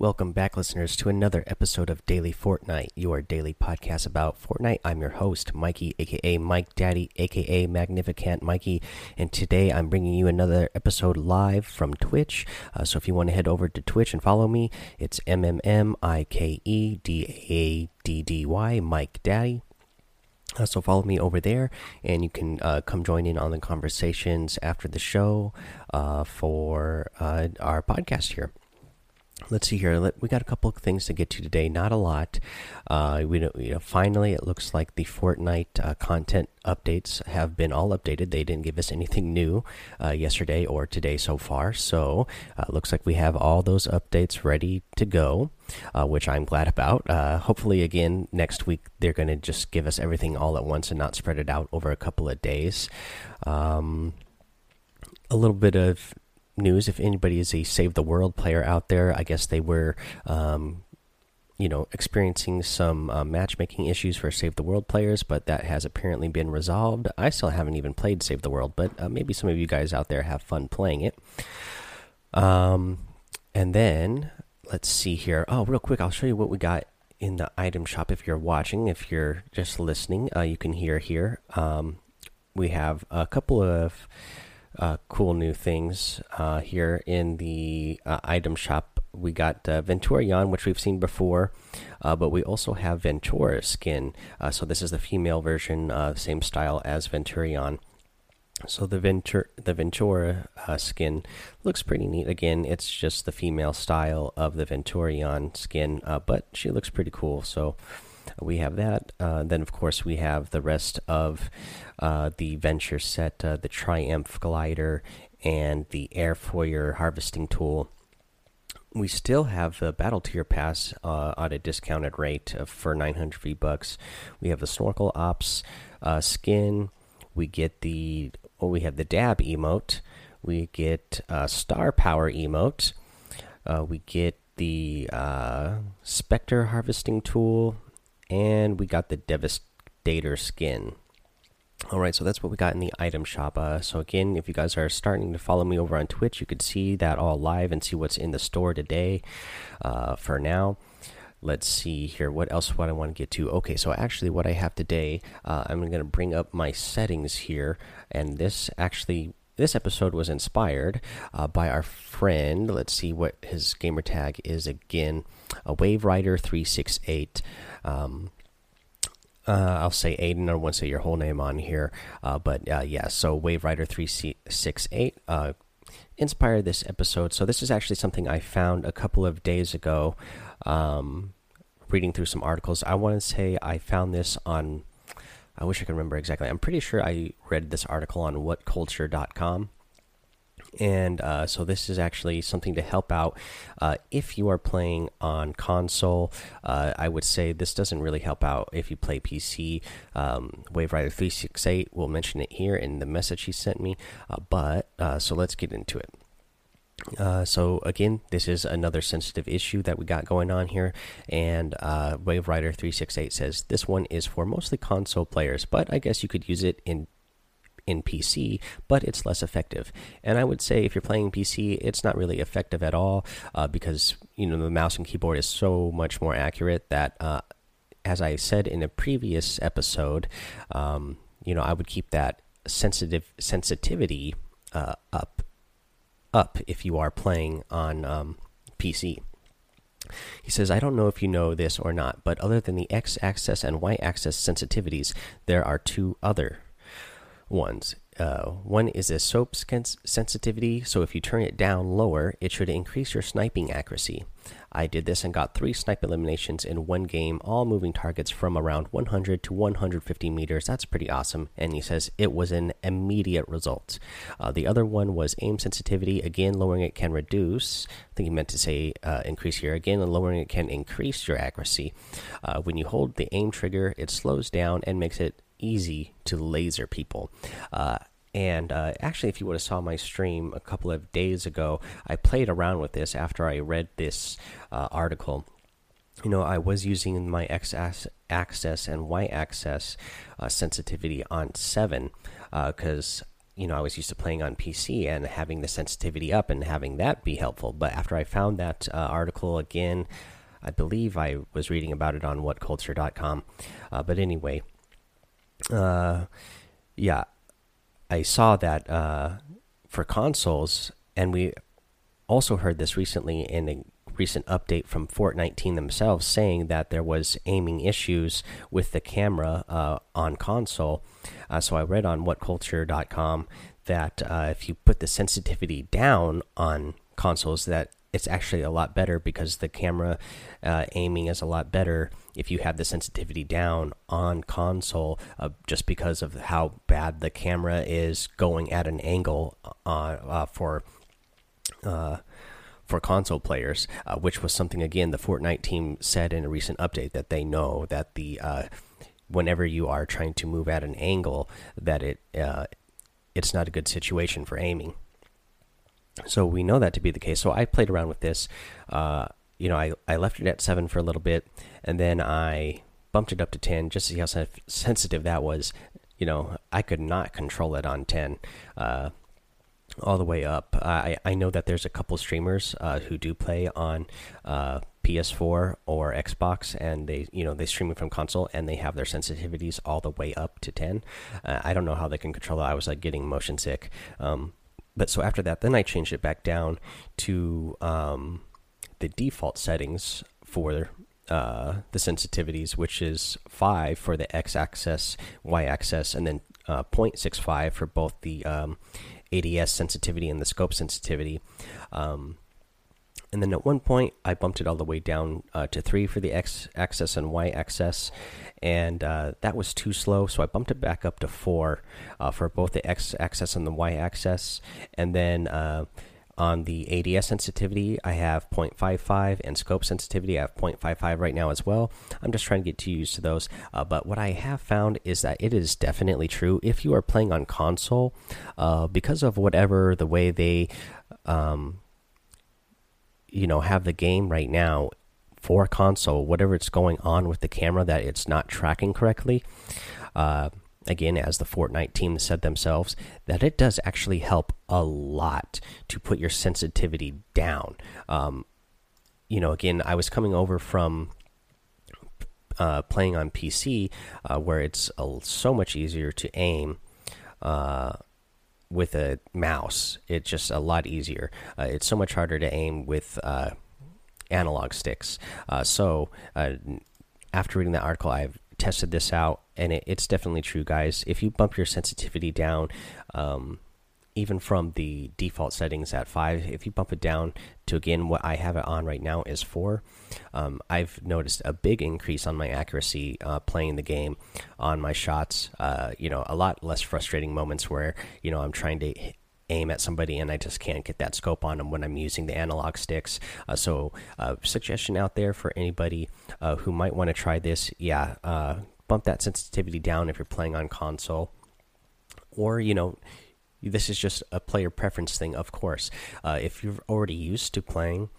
Welcome back, listeners, to another episode of Daily Fortnite, your daily podcast about Fortnite. I'm your host, Mikey, aka Mike Daddy, aka Magnificent Mikey, and today I'm bringing you another episode live from Twitch. Uh, so if you want to head over to Twitch and follow me, it's M M M I K E D A D D Y, Mike Daddy. Uh, so follow me over there, and you can uh, come join in on the conversations after the show uh, for uh, our podcast here let's see here. We got a couple of things to get to today. Not a lot. Uh, we you know, finally it looks like the Fortnite uh, content updates have been all updated. They didn't give us anything new uh, yesterday or today so far. So uh, looks like we have all those updates ready to go, uh, which I'm glad about. Uh, hopefully, again next week they're going to just give us everything all at once and not spread it out over a couple of days. Um, a little bit of news. If anybody is a Save the World player out there, I guess they were, um, you know, experiencing some uh, matchmaking issues for Save the World players, but that has apparently been resolved. I still haven't even played Save the World, but uh, maybe some of you guys out there have fun playing it. Um, and then let's see here. Oh, real quick, I'll show you what we got in the item shop. If you're watching, if you're just listening, uh, you can hear here. Um, we have a couple of uh, cool new things uh, here in the uh, item shop. We got uh, Venturion, which we've seen before, uh, but we also have Ventura skin. Uh, so this is the female version, same style as Venturion. So the Ventura, the Ventura skin looks pretty neat. Again, it's just the female style of the Venturion skin, but she looks pretty cool. So we have that. Uh, then, of course, we have the rest of uh, the venture set uh, the Triumph glider and the Airfoil harvesting tool. We still have the battle tier pass uh, at a discounted rate for 900 V bucks. We have the snorkel ops uh, skin. We get the oh, we have the dab emote. We get uh, star power emote. we get the Spectre harvesting tool and we got the Devastator skin. All right, so that's what we got in the item shop. Uh, so again, if you guys are starting to follow me over on Twitch, you could see that all live and see what's in the store today. Uh, for now, let's see here. What else? What I want to get to? Okay, so actually, what I have today, uh, I'm going to bring up my settings here, and this actually. This episode was inspired uh, by our friend. Let's see what his gamer tag is again. A Wave Rider three six eight. Um, uh, I'll say Aiden. I won't say your whole name on here, uh, but uh, yeah. So Wave Rider three six eight uh, inspired this episode. So this is actually something I found a couple of days ago, um, reading through some articles. I want to say I found this on. I wish I could remember exactly. I'm pretty sure I read this article on WhatCulture.com and uh, so this is actually something to help out uh, if you are playing on console. Uh, I would say this doesn't really help out if you play PC. Um, Wave Rider three six eight will mention it here in the message he sent me. Uh, but uh, so let's get into it. Uh, so again, this is another sensitive issue that we got going on here, and Wave Rider three six eight says this one is for mostly console players, but I guess you could use it in in PC, but it's less effective. And I would say if you're playing PC, it's not really effective at all uh, because you know the mouse and keyboard is so much more accurate that, uh, as I said in a previous episode, um, you know I would keep that sensitive sensitivity uh, up up if you are playing on um, PC. He says, I don't know if you know this or not, but other than the x axis and y axis sensitivities, there are two other ones. Uh, one is a scope sensitivity, so if you turn it down lower, it should increase your sniping accuracy. I did this and got three snipe eliminations in one game, all moving targets from around 100 to 150 meters. That's pretty awesome. And he says it was an immediate result. Uh, the other one was aim sensitivity. Again, lowering it can reduce. I think he meant to say uh, increase here. Again, lowering it can increase your accuracy. Uh, when you hold the aim trigger, it slows down and makes it easy to laser people. Uh, and uh, actually, if you would have saw my stream a couple of days ago, I played around with this after I read this uh, article. You know, I was using my X axis and Y axis uh, sensitivity on seven because uh, you know I was used to playing on PC and having the sensitivity up and having that be helpful. But after I found that uh, article again, I believe I was reading about it on WhatCulture.com. Uh, but anyway, uh, yeah, I saw that uh, for consoles, and we also heard this recently in a recent update from Fortnite team themselves saying that there was aiming issues with the camera uh, on console. Uh, so I read on whatculture.com that uh, if you put the sensitivity down on consoles, that it's actually a lot better because the camera uh, aiming is a lot better if you have the sensitivity down on console, uh, just because of how bad the camera is going at an angle uh, for for console players, uh, which was something again the Fortnite team said in a recent update that they know that the uh, whenever you are trying to move at an angle that it uh, it's not a good situation for aiming. So we know that to be the case. So I played around with this. Uh, you know, I I left it at seven for a little bit, and then I bumped it up to ten just to see how sensitive that was. You know, I could not control it on ten. Uh, all the way up. I I know that there's a couple streamers uh, who do play on uh, PS4 or Xbox, and they you know they stream it from console, and they have their sensitivities all the way up to 10. Uh, I don't know how they can control it. I was like getting motion sick. Um, but so after that, then I changed it back down to um, the default settings for uh, the sensitivities, which is five for the x axis, y axis, and then uh, 0.65 for both the um, ADS sensitivity and the scope sensitivity. Um, and then at one point, I bumped it all the way down uh, to three for the x axis and y axis, and uh, that was too slow. So I bumped it back up to four uh, for both the x axis and the y axis, and then uh, on the ADS sensitivity, I have 0.55, and scope sensitivity, I have 0.55 right now as well. I'm just trying to get used to those. Uh, but what I have found is that it is definitely true if you are playing on console, uh, because of whatever the way they, um, you know, have the game right now for console, whatever it's going on with the camera that it's not tracking correctly. Uh, again, as the Fortnite team said themselves, that it does actually help a lot to put your sensitivity down. Um, you know, again, I was coming over from uh, playing on PC uh, where it's so much easier to aim uh, with a mouse. It's just a lot easier. Uh, it's so much harder to aim with uh, analog sticks. Uh, so, after reading that article, I've tested this out, and it, it's definitely true, guys. If you bump your sensitivity down, um, even from the default settings at five, if you bump it down to again what I have it on right now is four, um, I've noticed a big increase on my accuracy uh, playing the game on my shots. Uh, you know, a lot less frustrating moments where you know I'm trying to aim at somebody and I just can't get that scope on them when I'm using the analog sticks. Uh, so, uh, suggestion out there for anybody uh, who might want to try this, yeah, uh, bump that sensitivity down if you're playing on console, or you know. This is just a player preference thing, of course. Uh, if you're already used to playing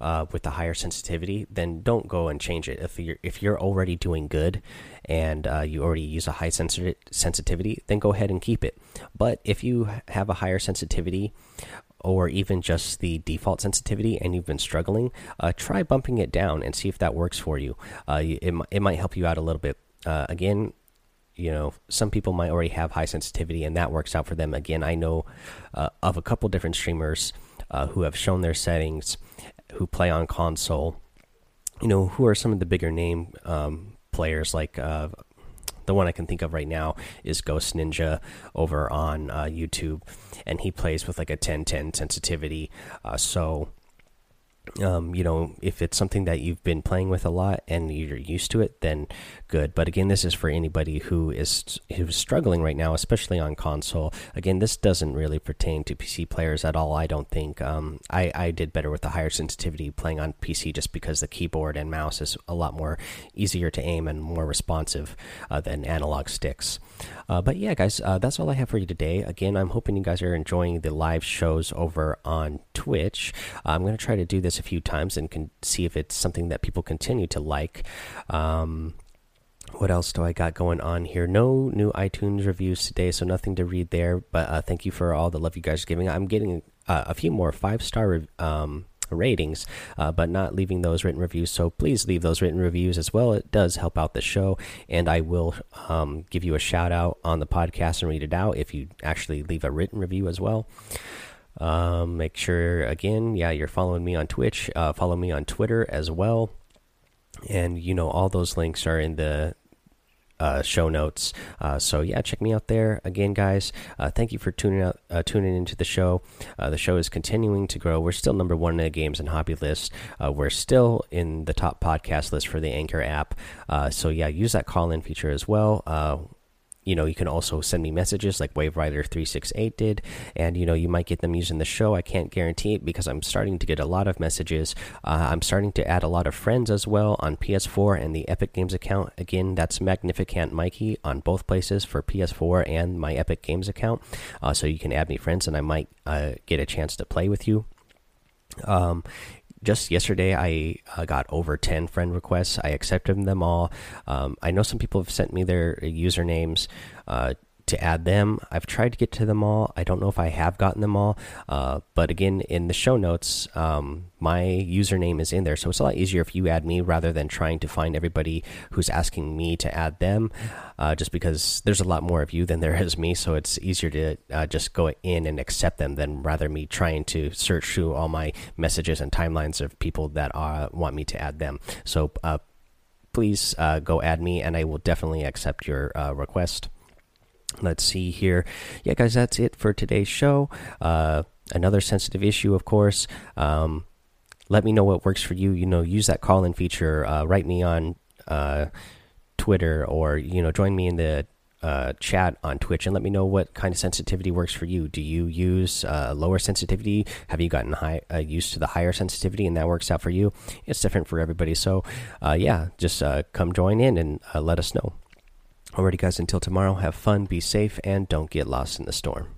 uh, with the higher sensitivity, then don't go and change it. If you're if you're already doing good and uh, you already use a high sensi sensitivity, then go ahead and keep it. But if you have a higher sensitivity or even just the default sensitivity and you've been struggling, uh, try bumping it down and see if that works for you. Uh, it, it might help you out a little bit. Uh, again, you know some people might already have high sensitivity and that works out for them again i know uh, of a couple different streamers uh, who have shown their settings who play on console. You know, who are some of the bigger name um, players? Like uh, the one I can think of right now is Ghost Ninja over on uh, YouTube, and he plays with like a 1010 sensitivity. Uh, so um, you know, if it's something that you've been playing with a lot and you're used to it, then good. But again, this is for anybody who is who's struggling right now, especially on console. Again, this doesn't really pertain to PC players at all. I don't think. Um, I I did better with the higher sensitivity playing on PC just because the keyboard and mouse is a lot more easier to aim and more responsive uh, than analog sticks. Uh, but yeah, guys, uh, that's all I have for you today. Again, I'm hoping you guys are enjoying the live shows over on Twitch. I'm going to try to do this a few times and can see if it's something that people continue to like. Um, what else do I got going on here? No new iTunes reviews today, so nothing to read there. But uh, thank you for all the love you guys are giving. I'm getting uh, a few more five star um, ratings, uh, but not leaving those written reviews. So please leave those written reviews as well. It does help out the show, and I will um, give you a shout out on the podcast and read it out if you actually leave a written review as well. Um, make sure again, yeah, you're following me on Twitch. Uh, follow me on Twitter as well, and you know all those links are in the uh, show notes. Uh, so yeah, check me out there again, guys. Uh, thank you for tuning out, uh, tuning into the show. Uh, the show is continuing to grow. We're still number one in the games and hobby list. Uh, we're still in the top podcast list for the Anchor app. so yeah, use that call in feature as well you know you can also send me messages like wave rider 368 did. And you know you might get them using the show. I can't guarantee it because i'm starting to get a lot of messages. Uh, i'm starting to add a lot of friends as well on ps4 and the epic games account. Again that's magnificant mikey on both places for ps4 and my epic games account. Uh, so you can add me friends and i might uh, get a chance to play with you. Um, just yesterday I uh, got over 10 friend requests. I accepted them all. Um, I know some people have sent me their usernames. Uh, to add them. I've tried to get to them all. I don't know if I have gotten them all, uh, but again, in the show notes, um, my username is in there, so it's a lot easier if you add me rather than trying to find everybody who's asking me to add them. Uh, just because there's a lot more of you than there is me, so it's easier to uh, just go in and accept them than rather me trying to search through all my messages and timelines of people that uh, want me to add them. So uh, please uh, go add me, and I will definitely accept your request. Let's see here. Yeah, guys, that's it for today's show. Uh, another sensitive issue, of course. Um, let me know what works for you. You know, use that call in feature. Uh, write me on uh, Twitter or, you know, join me in the uh, chat on Twitch and let me know what kind of sensitivity works for you. Do you use uh, lower sensitivity? Have you gotten high, uh, used to the higher sensitivity and that works out for you? It's different for everybody. So, uh, yeah, just uh, come join in and uh, let us know. Alrighty, guys, until tomorrow, have fun, be safe, and don't get lost in the storm.